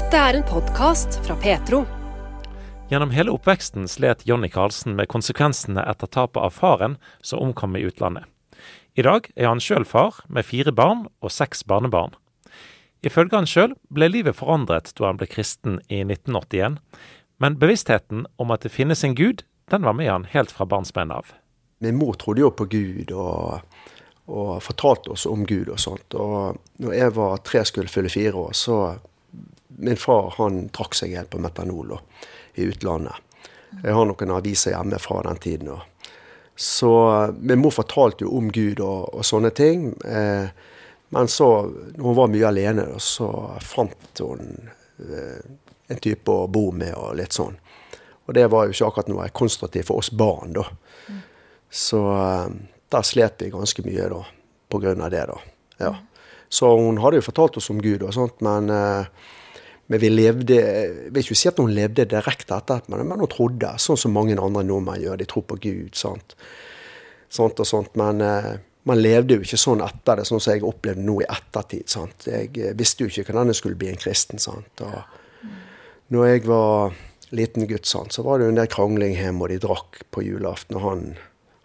Dette er en podkast fra Petro. Gjennom hele oppveksten slet Jonny Karlsen med konsekvensene etter tapet av faren som omkom i utlandet. I dag er han sjøl far, med fire barn og seks barnebarn. Ifølge han sjøl ble livet forandret da han ble kristen i 1981, men bevisstheten om at det finnes en gud, den var med han helt fra barnsben av. Min mor trodde jo på Gud og, og fortalte oss om Gud og sånt. Og når jeg var tre skulle fylle fire år, så min far han trakk seg helt på metanol da, i utlandet. Jeg har noen aviser hjemme fra den tiden. Da. Så min mor fortalte jo om Gud og, og sånne ting. Eh, men så, når hun var mye alene, så fant hun eh, en type å bo med og litt sånn. Og det var jo ikke akkurat noe konstruktivt for oss barn, da. Mm. Så eh, der slet vi ganske mye da, på grunn av det, da. Ja. Så hun hadde jo fortalt oss om Gud og sånt, men eh, men vi levde Jeg vil ikke si at hun levde direkte etter, men, men hun trodde, sånn som mange andre nordmenn gjør. De tror på Gud. sant? Sånt og sånt. Men eh, man levde jo ikke sånn etter det, sånn som jeg opplevde nå i ettertid. sant? Jeg eh, visste jo ikke hvordan jeg skulle bli en kristen. sant? Og når jeg var liten gutt, sant, så var det jo en del krangling hjemme, og de drakk på julaften. og han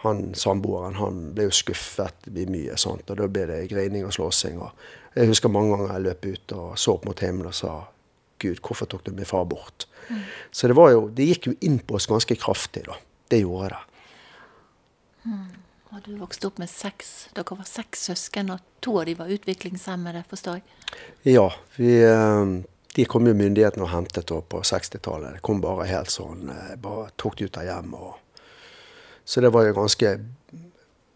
han samboeren han ble jo skuffet mye, sant? og da ble det grining og slåssing. og Jeg husker mange ganger jeg løp ut og så opp mot himmelen og sa Gud, hvorfor tok du min far bort? Mm. Så det var jo, det gikk jo inn på oss ganske kraftig, da. Det gjorde det. Mm. Og du vokste opp med seks Dere var seks søsken, og to av de var utviklingshemmede, forstår jeg? Ja. Vi, eh, de kom jo myndighetene og hentet opp på 60-tallet. Det kom bare helt sånn eh, Bare tok de ut av hjemmet. Og... Så det var jo ganske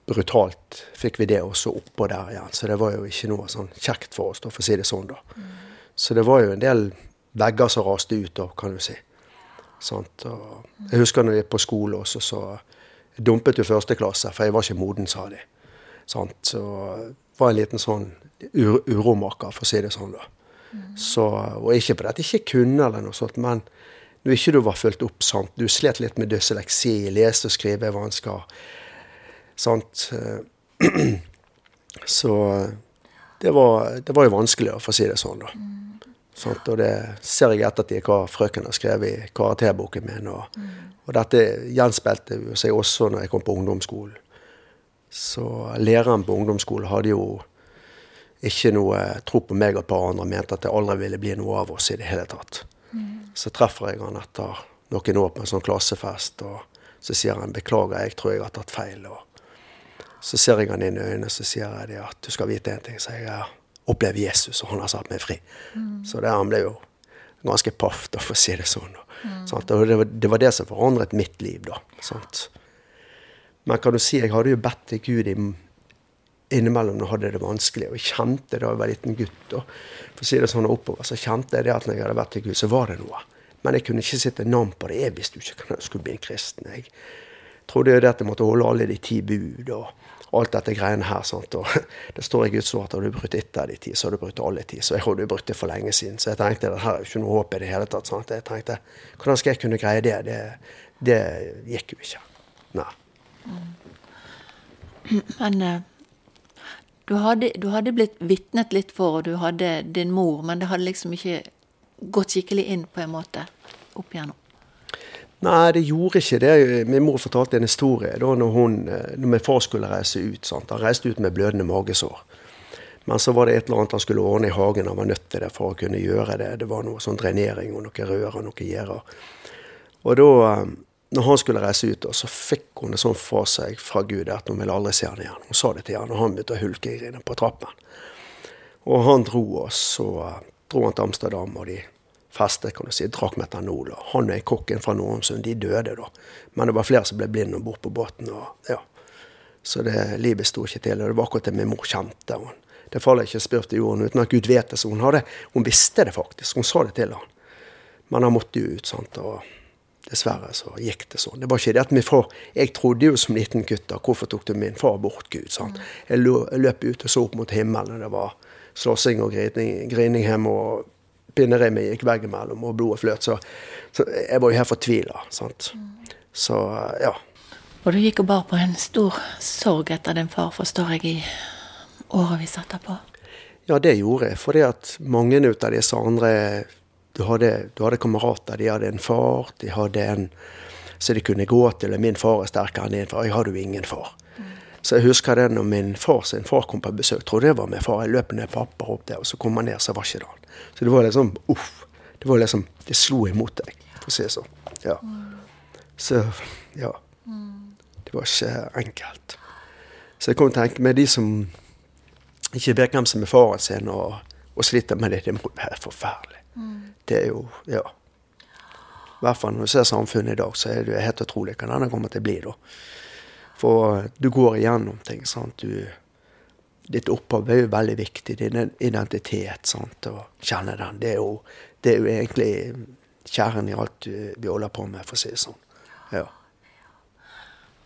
brutalt, fikk vi det også oppå der igjen. Så det var jo ikke noe sånn kjekt for oss, da, for å si det sånn, da. Mm. Så det var jo en del vegger som raste ut da, kan du si. Jeg husker når jeg gikk på skole også, så dumpet jo første klasse, for jeg var ikke moden, sa de. Sant? Så var en liten sånn ur uromaker, for å si det sånn. da. Så, og ikke på jeg ikke kunne, eller noe sånt, men når ikke du var fulgt opp, sant? du slet litt med dysleksi, lese- og skrivevansker. Sant? Så det var, det var, jo vanskelig, for å si det sånn. da. Sånt, og det ser jeg ettertid hva frøken har skrevet i karakterboken min. Og, mm. og dette gjenspeilte seg også når jeg kom på ungdomsskolen. Så læreren på ungdomsskolen hadde jo ikke noe tro på meg og et par andre, mente at det aldri ville bli noe av oss i det hele tatt. Mm. Så treffer jeg han etter noen år på en sånn klassefest, og så sier han 'beklager, jeg tror jeg har tatt feil'. Og så ser jeg han inn i øynene så sier jeg det at du skal vite en ting. Så jeg oppleve Jesus, og han har satt meg fri. Mm. Så det, han ble jo ganske paff, da, for å si det sånn. Mm. Og det var, det var, det som forandret mitt liv, da. Sant? Men kan du si, jeg hadde jo bedt til Gud i, innimellom når jeg hadde det vanskelig, og jeg kjente da jeg var liten gutt, og for å si det sånn oppover, så kjente jeg det at når jeg hadde bedt til Gud, så var det noe. Men jeg kunne ikke sitte navn på det. Jeg visste jo ikke hvordan jeg skulle bli en kristen. Jeg trodde jo det at jeg måtte holde alle de ti bud. og alt dette greiene her. Sant? Og det står i Guds ord at har du brutt ett av de ti, så har du brutt alle ti. Så jeg hadde brutt det for lenge siden. Så jeg tenkte det her er jo ikke noe håp i det hele tatt. Sant? Jeg tenkte hvordan skal jeg kunne greie det? Det, det gikk jo ikke. Nei. Men uh, du, hadde, du hadde blitt vitnet litt for, og du hadde din mor, men det hadde liksom ikke gått skikkelig inn på en måte opp igjennom? Nei, det gjorde ikke det. Min mor fortalte en historie da når, hun, eh, når min far skulle reise ut. Sant? Han reiste ut med blødende magesår. Men så var det et eller annet han skulle ordne i hagen. Han var nødt til det for å kunne gjøre det. Det var noe sånn drenering og noe rør og noe gjerder. Og da, eh, når han skulle reise ut, så fikk hun det sånn fra seg fra Gud at hun ville aldri se han igjen. Hun sa det til han, og han begynte å hulke i på trappen. Og han dro oss, og eh, dro han til Amsterdam, og de festet, kan du si, drakk metanol. Og han og kokken fra Nordhamsund, de døde da. Men det var flere som ble blinde om bord på båten. og ja. Så det, livet sto ikke til. Og det var akkurat det min mor kjente. Hun. Det faller ikke spurt i jorden uten at Gud vet det. Så hun, hadde, hun visste det faktisk. Hun sa det til han. Men han måtte jo ut. sant, og Dessverre så gikk det sånn. Det var ikke det at min far Jeg trodde jo som liten gutt da, hvorfor tok du min far bort, Gud? sant? Jeg løp ut og så opp mot himmelen, det var slåssing og grining, grining hjemme. og pinneremet gikk veggimellom, og blodet fløt. Så, så, jeg var jo helt fortvila. Så ja. Og du gikk og bar på en stor sorg etter din far, forstår jeg, i årevis etterpå? Ja, det gjorde jeg. Fordi at mange av disse andre Du hadde, du hadde kamerater, de hadde en far, de hadde en så de kunne gå til. Min far er sterkere enn din far. Jeg hadde jo ingen far. Så jeg husker det når min far sin far kom på besøk. Trodde det var min far. Jeg løp ned pappa opp der, og så kom han ned, så var ikke det han. Så det var liksom uff. Det var liksom Det slo imot deg, for å si det sånn. Ja. Så ja. Det var ikke enkelt. Så jeg kom til å tenke med de som ikke vet hvem som er faren sin, og, og sliter med det. Det må være forferdelig. Det er jo Ja. I hvert fall når du ser samfunnet i dag, så er det helt utrolig hva denne kommer til å bli. da. For du går igjennom ting. sant? Du, ditt opphav er jo veldig viktig. Din identitet. sant? Å kjenne den. Det er jo, det er jo egentlig kjernen i alt vi holder på med, for å si det sånn. Ja.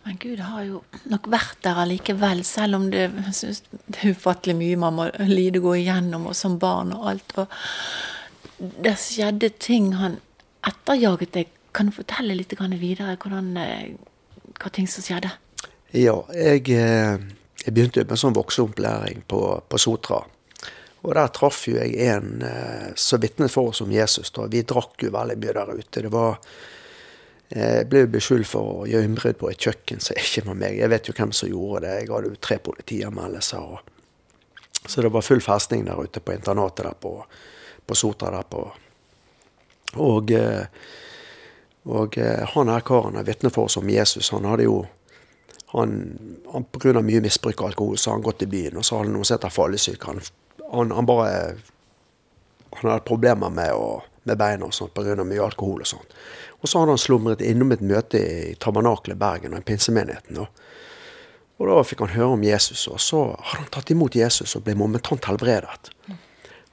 Men Gud har jo nok vært der allikevel, selv om det, synes det er ufattelig mye man må lide gå igjennom, og som barn og alt. Og det skjedde ting han etterjaget deg. Kan du fortelle litt videre hvordan, eh, hva ting som skjedde? Ja, jeg, eh, jeg begynte med sånn voksenopplæring på, på Sotra. Og der traff jo jeg en eh, som vitnet for oss om Jesus. da. Vi drakk jo veldig mye der ute. Det var jeg ble beskyldt for å gjøre innbrudd på et kjøkken som ikke var meg. Jeg vet jo hvem som gjorde det. Jeg hadde jo tre politianmeldelser. Så det var full festning der ute på internatet der på, på Sotra. der på. Og, eh, og eh, han her karen er vitne for oss om Jesus. Han hadde jo han, han Pga. mye misbruk av alkohol så har han gått i byen, og så hadde han noe som heter fallesyke. Han, han, han, bare Han hadde problemer med, å, med beina og sånt pga. mye alkohol og sånt. Og så hadde han slumret innom et møte i Tabernaklet Bergen og i pinsemenigheten. Og, og da fikk han høre om Jesus, og så hadde han tatt imot Jesus og ble momentant helbredet.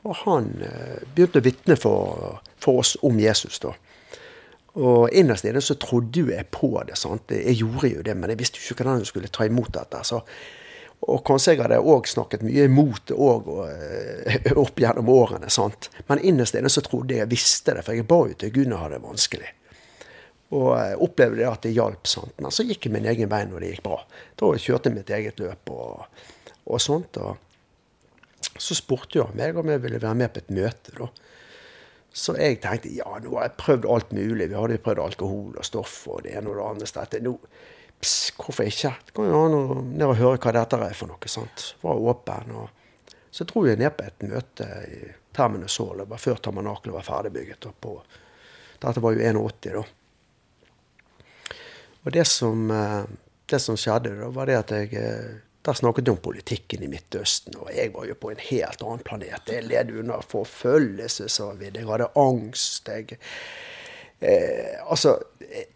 Og han eh, begynte å vitne for, for, oss om Jesus, da. Og innerst inne så trodde jo jeg på det. sant? Jeg gjorde jo det, men jeg visste jo ikke hvordan jeg skulle ta imot dette. så og kanskje jeg hadde òg snakket mye imot det òg opp gjennom årene. sant? Men innerst inne så trodde jeg jeg visste det, for jeg ba jo til Gud når hadde det vanskelig. Og eh, opplevde det at det hjalp. Sant? Men så gikk jeg min egen vei når det gikk bra. Da kjørte jeg mitt eget løp og, og sånt. Og så spurte jo meg om jeg ville være med på et møte. da. Så jeg tenkte ja, nå har jeg prøvd alt mulig. Vi hadde jo prøvd alkohol og stoff og det ene og det andre. stedet. Nå, pss, hvorfor ikke? Det kan jo ned og høre hva dette er for noe. sant? Var åpen. og Så dro jeg ned på et møte i Terminus Hall. Det før Tabernakelet var ferdigbygget. På, dette var jo 81, da. Og det som, eh, det som skjedde, da, var det at jeg eh, Der snakket de om politikken i Midtøsten, og jeg var jo på en helt annen planet. Jeg led under forfølgelse, sa vi. Jeg hadde angst. Jeg eh, Altså eh,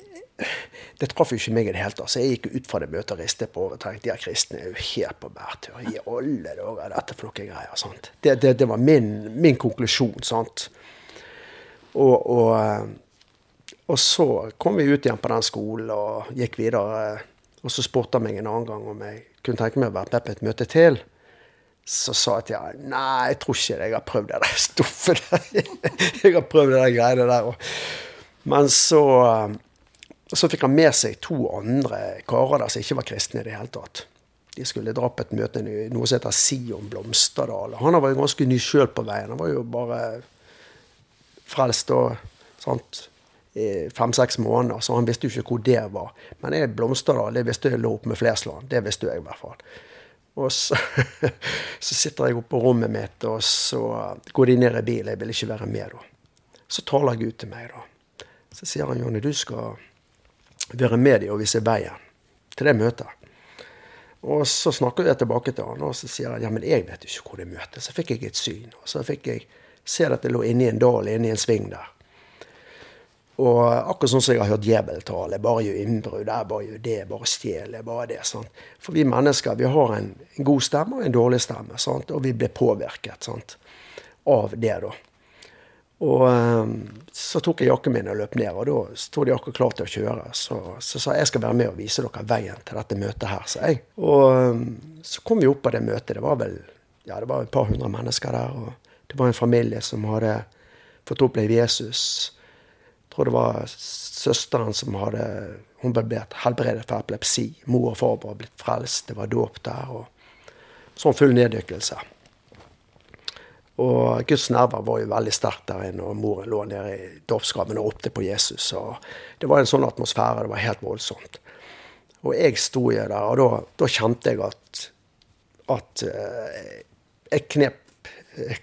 det traff jo ikke meg i det hele tatt. Så jeg gikk ut fra det møtet og ristet på hodet og tenkte de kristne er jo helt på bærtur. I alle dager er dette for greier. sant? Det, det, det var min, min, konklusjon. sant? Og, og og så kom vi ut igjen på den skolen og gikk videre. Og så spurte han meg en annen gang om jeg kunne tenke meg å være med på et møte til. Så sa jeg til ham nei, jeg tror ikke det. Jeg har prøvd det der stoffet der. jeg har prøvd det der greiene der. Men så, så fikk han med seg to andre karer der som ikke var kristne i det hele tatt. De skulle dra på et møte i noe som heter Sion Blomsterdal. Han var jo ganske ny sjøl på veien. Han var jo bare frelst og sant fem-seks måneder, så han visste jo ikke hvor det var. Men jeg Blomsterdal, det visste jeg lå oppe med Flesland. Det visste jeg i hvert fall. Og så, så sitter jeg oppe på rommet mitt, og så går de ned i bilen. Jeg vil ikke være med da. Så taler Gud til meg, da. Så sier han Jonny, du skal være med dem og vise veien til det møtet. Og så snakker jeg tilbake til han, og så sier han ja, men jeg vet ikke hvor det møtet. Så fikk jeg et syn. Og så fikk jeg se at det lå inni en dal, inni en sving der. Og akkurat sånn som jeg har hørt djeveltale. Bare gjør innbrudd, bare gjør det, bare stjel. bare det, sant? For vi mennesker vi har en, god stemme og en dårlig stemme. Sant? Og vi blir påvirket sant? av det, da. Og um, så tok jeg jakken min og løp ned, og da sto de akkurat klar til å kjøre. Så, så sa jeg jeg skal være med og vise dere veien til dette møtet her, sa jeg. Og um, så kom vi opp på det møtet. Det var vel ja, det var et par hundre mennesker der. og Det var en familie som hadde fått oppleve Jesus tror det var søsteren som hadde Hun ble blitt helbredet for epilepsi. Mor og far var blitt frelst. Det var dåp der. og Sånn full neddykkelse. Og Guds nerver var jo veldig sterkt der inne, og moren lå nede i dåpsgraven og ropte på Jesus. og Det var en sånn atmosfære. Det var helt voldsomt. Og jeg sto jo der, og da, da kjente jeg at, at uh, jeg knep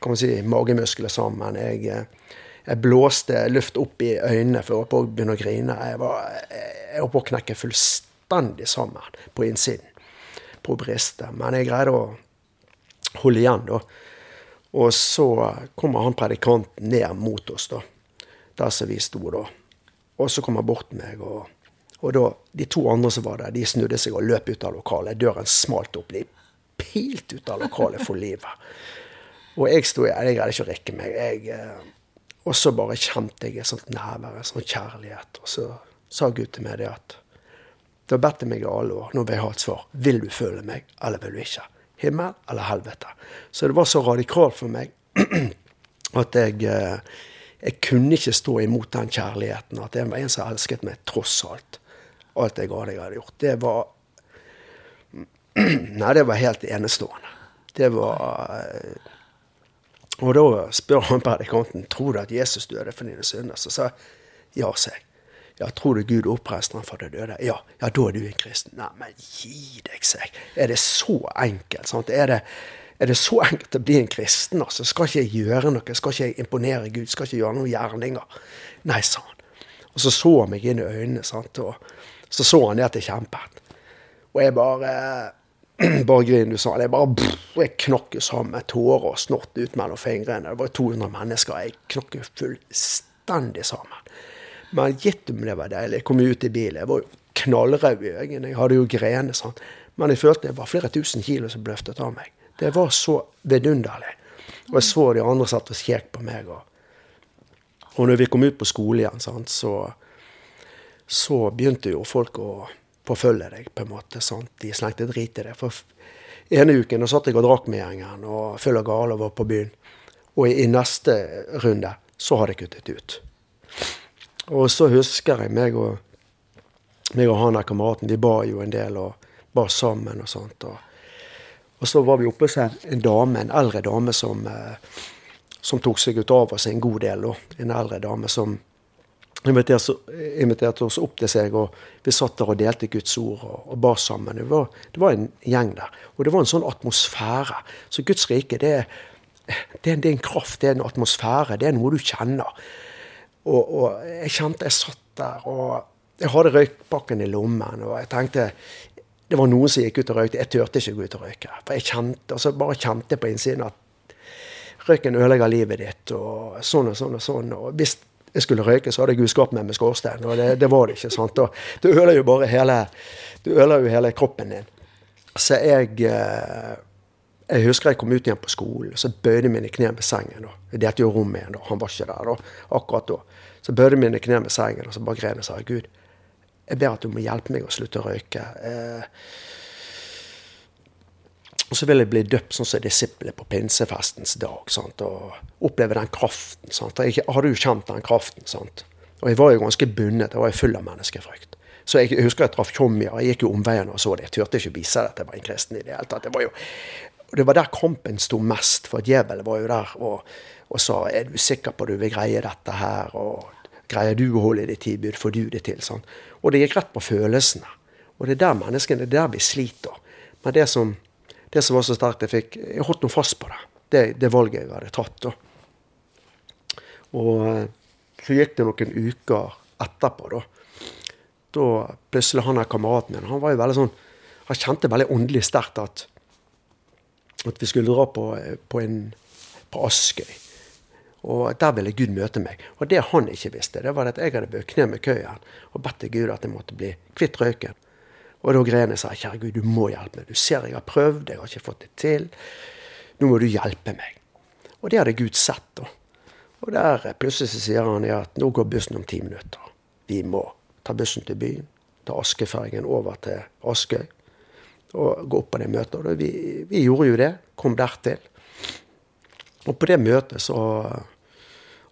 kan si, magemuskler sammen. Jeg, eh, jeg, blåste luft opp i øynene for å begynne å grine. Jeg var, jeg og på knekke fullstendig sammen på innsiden. På bristet. Men jeg greide å holde igjen, da. Og så kommer han predikanten ned mot oss, da. Der som vi sto, da. Og så kom han bort til meg, og, og da, de to andre som var der, de snudde seg og løp ut av lokalet. Døren smalt opp. De pilte ut av lokalet for livet. Og jeg sto jeg greide ikke å rekke meg. Jeg, eh, og så bare kjente jeg et sånt nærvær, en sånn kjærlighet. Og så sa Gud til meg det at har bedt til meg i alle år, nå vil jeg ha et svar. Vil du føle meg, eller vil du ikke? himmel eller helvete. Så det var så radikalt for meg at jeg, eh, jeg kunne ikke stå imot den kjærligheten. At det var en som elsket meg tross alt. Alt jeg hadde gjort. Det var Nei, det var helt enestående. Det var eh, Og da spør han predikanten tror du at Jesus døde for dine synder. Så sa jeg ja, sa jeg. Ja, tror du Gud oppreiste han fra de døde? Ja, ja, da er du en kristen. Nei, men gi deg, seg. Er det så enkelt? sant? Er det, er det så enkelt å bli en kristen? altså? Skal ikke jeg gjøre noe? Skal ikke jeg imponere Gud? Skal ikke gjøre noen gjerninger? Nei, sa han. Og så så han meg inn i øynene, sant? og så så han det at jeg kjempet. Og jeg bare bare grin, du sa. Jeg bare jeg knakk sammen. Tårer og snort ut mellom fingrene. Det var 200 mennesker. Jeg knakk fullstendig sammen. Men gitt om det var deilig. Jeg kom ut i bilen. Jeg var jo knallrød i øynene. Jeg hadde jo grener. sånn. Men jeg følte det var flere tusen kilo som bløftet av meg. Det var så vidunderlig. Og jeg så de andre satt og kjekk på meg. Og, og når vi kom ut på skole igjen, sant, så, så begynte jo folk å forfølge deg, på en måte. sant? De slengte drit i det. For ene uken satt jeg og drakk med gjengen og full av gale og var på byen. Og i, i neste runde så hadde jeg kuttet ut. Og så husker jeg meg og, meg og han der kameraten, vi bar jo en del og bar sammen og sånt. Og, og så var vi oppe hos en, dame, en eldre dame som, eh, som tok seg ut av oss en god del. En eldre dame som inviterte, oss opp til seg, og vi satt der og delte Guds ord og, og ba sammen. Det var, det var, en gjeng der. Og det var en sånn atmosfære. Så Guds rike, det, det, det er en kraft, det er en atmosfære, det er noe du kjenner. Og, og, jeg kjente jeg satt der, og jeg hadde røykpakken i lommen. Og jeg tenkte Det var noen som gikk ut og røykte. Jeg turte ikke gå ut og røyke. For jeg kjente, altså bare kjente på innsiden at røyken ødelegger livet ditt, og sånn og sånn og sånn. Og hvis jeg skulle røyke, så hadde jeg meg med skorstein, og det, det, var det ikke. sant? Og du ødelegger jo bare hele, du øler jo hele kroppen din. Så jeg eh, jeg husker jeg kom ut igjen på skolen, så bøyde mine kne med sengen. Da. Jeg delte jo rom med en, han var ikke der da, akkurat da. Så bøyde mine kne med sengen, og så bare gren og sa Gud, jeg ber at du må hjelpe meg å slutte å røyke. Eh, og så vil jeg bli døpt sånn som disiplet på pinsefestens dag. Sant? Og oppleve den kraften. Sant? Jeg hadde jo kjent den kraften. Sant? Og jeg var jo ganske bundet. Jeg var full av menneskefrykt. Så jeg husker jeg traff Tjomja. jeg gikk jo omveien og så det. Jeg turte ikke vise at jeg var en kristen i det hele tatt. Det var jo Det var der kampen sto mest, for djevelen var jo der og, og, sa er du sikker på at du vil greie dette her, og greier du å holde ditt tilbud, får du det til? sånn. Og det gikk rett på følelsene. Og det er der menneskene, det er der vi sliter. Men det som, det som var så sterkt, jeg fikk Jeg holdt nå fast på det. det. Det valget jeg hadde tatt. da. Og eh, så gikk det noen uker etterpå, da. Da plutselig han der kameraten min, han var jo veldig sånn Han kjente veldig åndelig sterkt at at vi skulle dra på, på, en, på Askøy. Og der ville Gud møte meg. Og det han ikke visste, det var at jeg hadde bøyd kne med køyen og bedt til Gud at jeg måtte bli kvitt røyken. Og da greiene sa kjære Gud, du må hjelpe meg. Du ser jeg har prøvd, jeg har ikke fått det til. Nå må du hjelpe meg. Og det hadde Gud sett. da. Og der plutselig sier han at nå går bussen om ti minutter. Vi må ta bussen til byen. Ta Askefergen over til Askøy og gå opp på det møtet. Og vi, vi gjorde jo det. Kom dertil. Og på det møtet så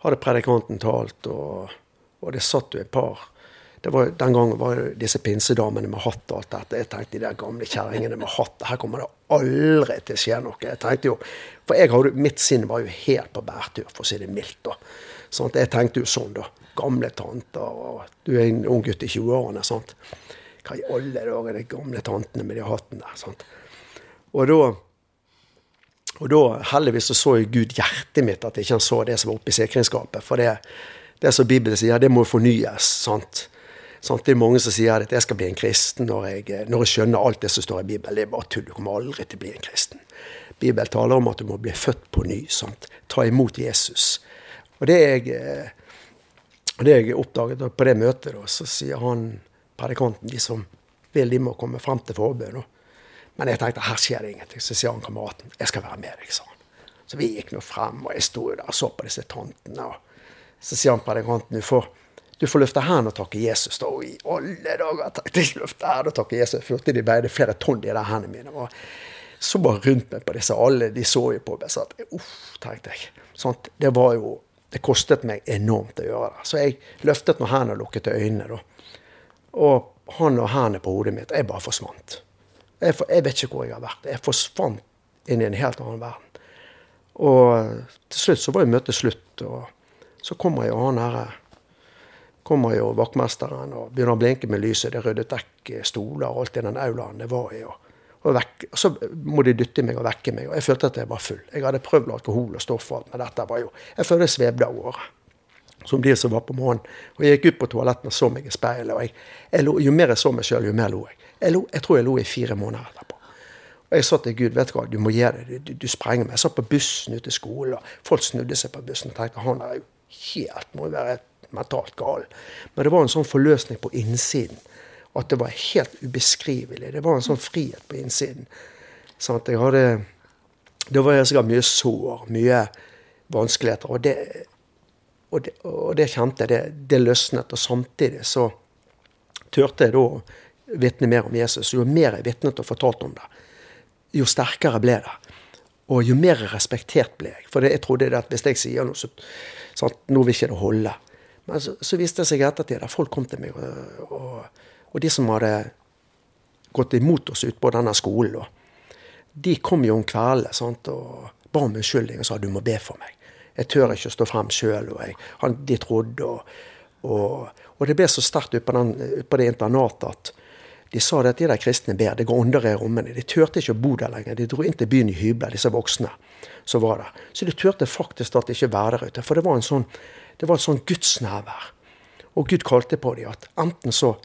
hadde predikanten talt, og, og det satt jo et par var, Den gangen var det disse pinsedamene med hatt og alt dette. Jeg tenkte de der gamle kjerringene med hatt, her kommer det aldri til å skje noe. Jeg tenkte jo, For jeg hadde, mitt sinn var jo helt på bærtur, for å si det mildt. da. Sånn, jeg tenkte jo sånn, da. Gamle tanter, og du er en ung gutt i 20-årene. sant? Hva i alle dager de gamle tantene med de hattene der? sant? Og da og da heldigvis så, så Gud hjertet mitt, at jeg ikke så det som var oppe i sikringsskapet. For det, det som Bibelen sier, det må fornyes. sant? Sant? Det er mange som sier at jeg skal bli en kristen når jeg, når jeg skjønner alt det som står i Bibelen. Det er bare tull. Du kommer aldri til å bli en kristen. Bibelen taler om at du må bli født på ny. sant? Ta imot Jesus. Og det jeg, det jeg oppdaget på det møtet, da, så sier han predikanten de som vil, de må komme frem til forbønn. Men jeg tenkte her skjer det ingenting. Så sier han kameraten jeg skal være med deg, sa han. Så vi gikk nå frem, og jeg sto der og så på disse tantene. og Så sier han predikanten du får, du får løfte hendene og takke Jesus. da, Og i alle dager jeg løfte hendene og takke Jesus. Følte de veide flere tonn, de der hendene mine. og så bare rundt meg på disse alle, de så jo på meg. Så at, uff, tenkte jeg. Sånt, det var jo Det kostet meg enormt å gjøre det. Så jeg løftet nå hendene og lukket øynene. da. Og han og hendene på hodet mitt, jeg bare forsvant. Jeg, for, jeg, vet ikke hvor jeg har vært. Jeg forsvant inn i en helt annen verden. Og til slutt så var jo møtet slutt. Og så kommer jo han herre kommer jo vaktmesteren og begynner å blinke med lyset. Det ryddet vekk stoler og alt i den aulaen det var i. Og, og, vekk, og, så må de dytte meg og vekke meg. Og jeg følte at jeg var full. Jeg hadde prøvd alkohol og stoff og alt, men dette var jo Jeg følte jeg svevde av gårde. Som de som var på morgenen. Og jeg gikk ut på toaletten og så meg i speilet. Og jeg, jeg lo, jo mer jeg så meg sjøl, jo mer lo jeg. Jeg, lo, jeg, tror jeg lo i fire måneder etterpå. Og jeg sa til Gud vet du hva, du må gi det, du, du sprenger meg. Jeg satt på bussen ute til skolen, og folk snudde seg på bussen og tenkte han er jo helt, må jo være mentalt gal. Men det var en sånn forløsning på innsiden. At det var helt ubeskrivelig. Det var en sånn frihet på innsiden. Sånn at jeg hadde Det var sikkert mye sår, mye vanskeligheter. Og det, og det, og det kjente jeg. Det, det løsnet. Og samtidig så turte jeg da å vitne mer om Jesus. Jo mer jeg vitnet og fortalte om det, jo sterkere ble det. Og jo mer respektert ble jeg. For jeg trodde at hvis jeg sier noe, så sant, nå vil ikke det holde. Men så, så viste det seg i ettertid at folk kom til meg, og, og, og, de som hadde gått imot oss ute på denne skolen, de kom jo om kveldene og ba om unnskyldning og sa du må be for meg. Jeg tør ikke å stå frem sjøl. De trodde. Og, og, og, det ble så sterkt ute på, på, det internatet at de sa at de der kristne ber, det går under i rommene. De turte ikke å bo der lenger. De dro inn til byen i hybler, disse voksne som var der. Så de turte faktisk at de ikke være der ute. For det var en sånn, det var et sånn gudsnærvær. Og Gud kalte på dem at enten så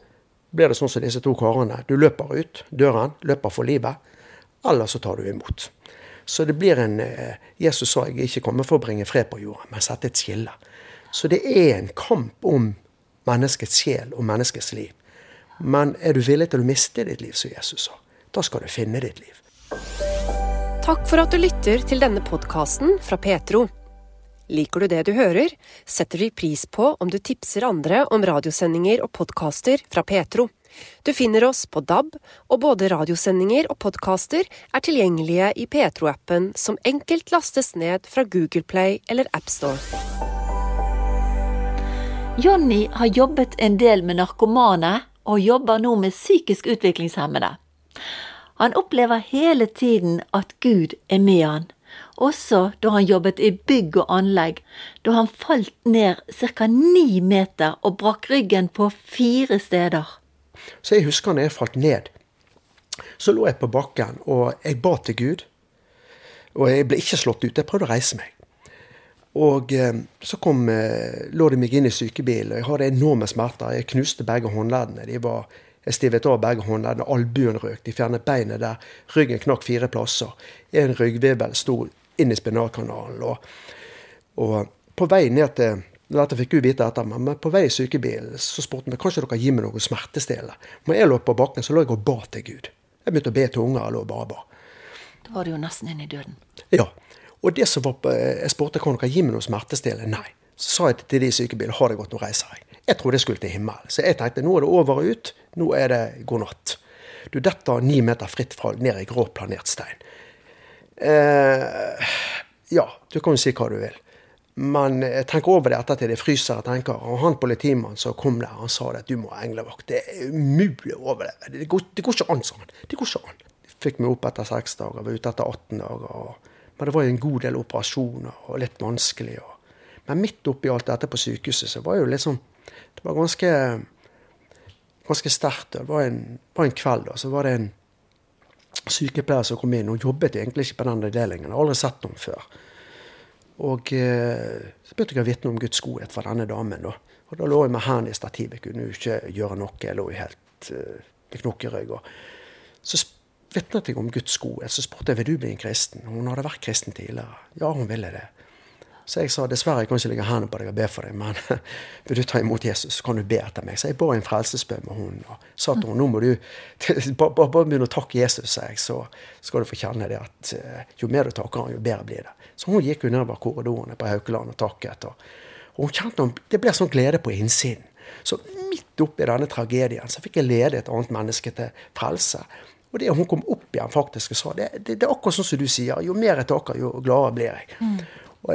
blir det sånn som disse to karene. Du løper ut døren, løper for livet. Eller så tar du imot. Så det blir en eh, Jesus sa jeg ikke kommer for å bringe fred på jorda, men sette et skille. Så det er en kamp om menneskets sjel og menneskets liv. Men er du villig til å miste ditt liv, som Jesus sa, da skal du finne ditt liv. Takk for at du lytter til denne podkasten fra Petro. Liker du det du hører, setter vi pris på om du tipser andre om radiosendinger og podkaster fra Petro. Du finner oss på DAB, og både radiosendinger og podkaster er tilgjengelige i Petro-appen, som enkelt lastes ned fra Google Play eller AppStore. Jonny har jobbet en del med narkomane og jobber nå med psykisk utviklingshemmede. Han opplever hele tiden at Gud er med han, også da han jobbet i bygg og anlegg, da han falt ned ca. ni meter og brakk ryggen på fire steder. Så jeg husker når jeg falt ned, så lå jeg på bakken, og jeg ba til Gud. Og jeg ble ikke slått ut. Jeg prøvde å reise meg. Og eh, så kom, eh, lå de meg inn i sykebilen, og jeg hadde enorme smerter. Jeg knuste begge håndleddene. De var, jeg stivet av begge håndleddene. Albuen røk. De fjernet beinet der. Ryggen knakk fire plasser. En ryggvirvel sto inn i spinalkanalen. Og, og, på vei ned til dette fikk hun vite etter, men på vei i sykebilen så spurte hun kanskje dere gi meg noe smertestillende. Når jeg lå på bakken, så lå jeg og ba til Gud. Jeg begynte å be til unger. Jeg lå og bare ba. Da var du jo nesten inne i døden. Ja. Og det som var på, jeg spurte kan dere gi meg noe smertestillende. Nei. Så sa jeg til de i sykebilen har det godt, nå reiser jeg. Jeg trodde jeg skulle til himmelen. Så jeg tenkte nå er det over og ut. Nå er det god natt. Du detter ni meter fritt fra ned i grå planert stein. Eh, ja, du kan jo si hva du vil. Men jeg tenker over det ettertid. Jeg fryser og tenker. Og han politimannen som kom der, han sa det at du må ha englevakt. Det er umulig å overleve. Det går, det går ikke an sånn. Det går ikke an. Fikk meg opp etter seks dager, var ute etter 18 dager. Og, men det var jo en god del operasjoner og litt vanskelig. Og, men midt oppi alt dette på sykehuset, så var jo litt sånn Det var ganske ganske sterkt. Det var en, var en kveld, og så var det en sykepleier som kom inn. Hun jobbet egentlig ikke på den avdelingen. Jeg har aldri sett henne før. Og eh, så begynte jeg å vitne om Guds godhet for denne damen. da. Og da lå jeg med hendene i stativet, kunne jo ikke gjøre noe. Jeg lå jo helt uh, med knokkerygg. Så vitnet jeg om Guds godhet. Så spurte jeg vil du bli en kristen. Hun hadde vært kristen tidligere. Ja, hun ville det. Så jeg sa dessverre jeg kan ikke legge hendene på deg og be for deg, men vil du ta imot Jesus, så kan du be etter meg. Så jeg ba en frelsesbønn med hun og sa til henne nå må du bare, begynne å takke Jesus, sa jeg, så skal du få kjenne det at uh, jo mer du takker han, jo bedre blir det. Så hun gikk jo nedover korridorene på Haukeland og takket. Og, og hun kjente det ble sånn glede på innsiden. Så midt oppi denne tragedien så fikk jeg lede et annet menneske til frelse. Og det hun kom opp igjen faktisk og sa, det, det, det er akkurat sånn som du sier. Jo mer jeg takker, jo gladere blir jeg. Mm.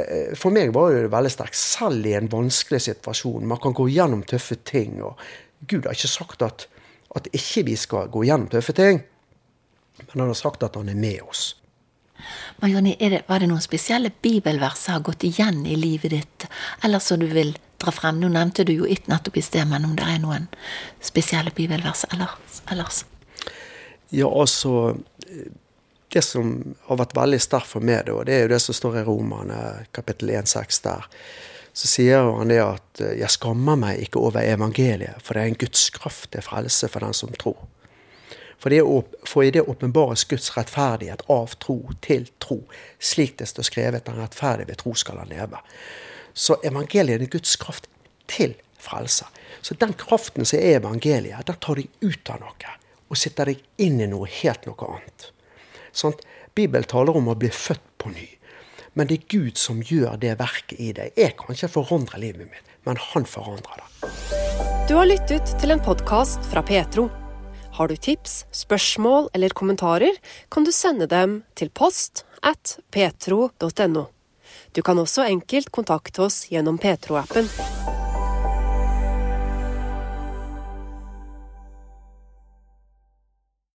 Eh, for meg var det veldig sterkt, selv i en vanskelig situasjon. Man kan gå gjennom tøffe ting. og Gud har ikke sagt at, at ikke vi skal gå gjennom tøffe ting, men han har sagt at han er med oss. Men Jonny, var det noen spesielle bibelvers som har gått igjen i livet ditt, eller som du vil dra frem? Nå nevnte du jo ett nettopp i sted, men om det er noen spesielle bibelvers ellers? Ja, altså Det som har vært veldig sterkt for meg, da, det er jo det som står i Romerne kapittel 1,6 der. Så sier han det at 'jeg skammer meg ikke over evangeliet', for det er en Guds kraft til frelse for den som tror. For, det, for i det åpenbares Guds rettferdighet av tro til tro, slik det står skrevet, den rettferdige ved tro skal han leve. Så evangeliet er Guds kraft til frelse. Så den kraften som er evangeliet, den tar deg ut av noe og setter deg inn i noe helt noe annet. Sånn, Bibelen taler om å bli født på ny. Men det er Gud som gjør det verket i deg. Jeg kan ikke forandre livet mitt, men han forandrer det. Du har lyttet til en podkast fra Petro. Har du tips, spørsmål eller kommentarer, kan du sende dem til post at petro.no. Du kan også enkelt kontakte oss gjennom Petro-appen.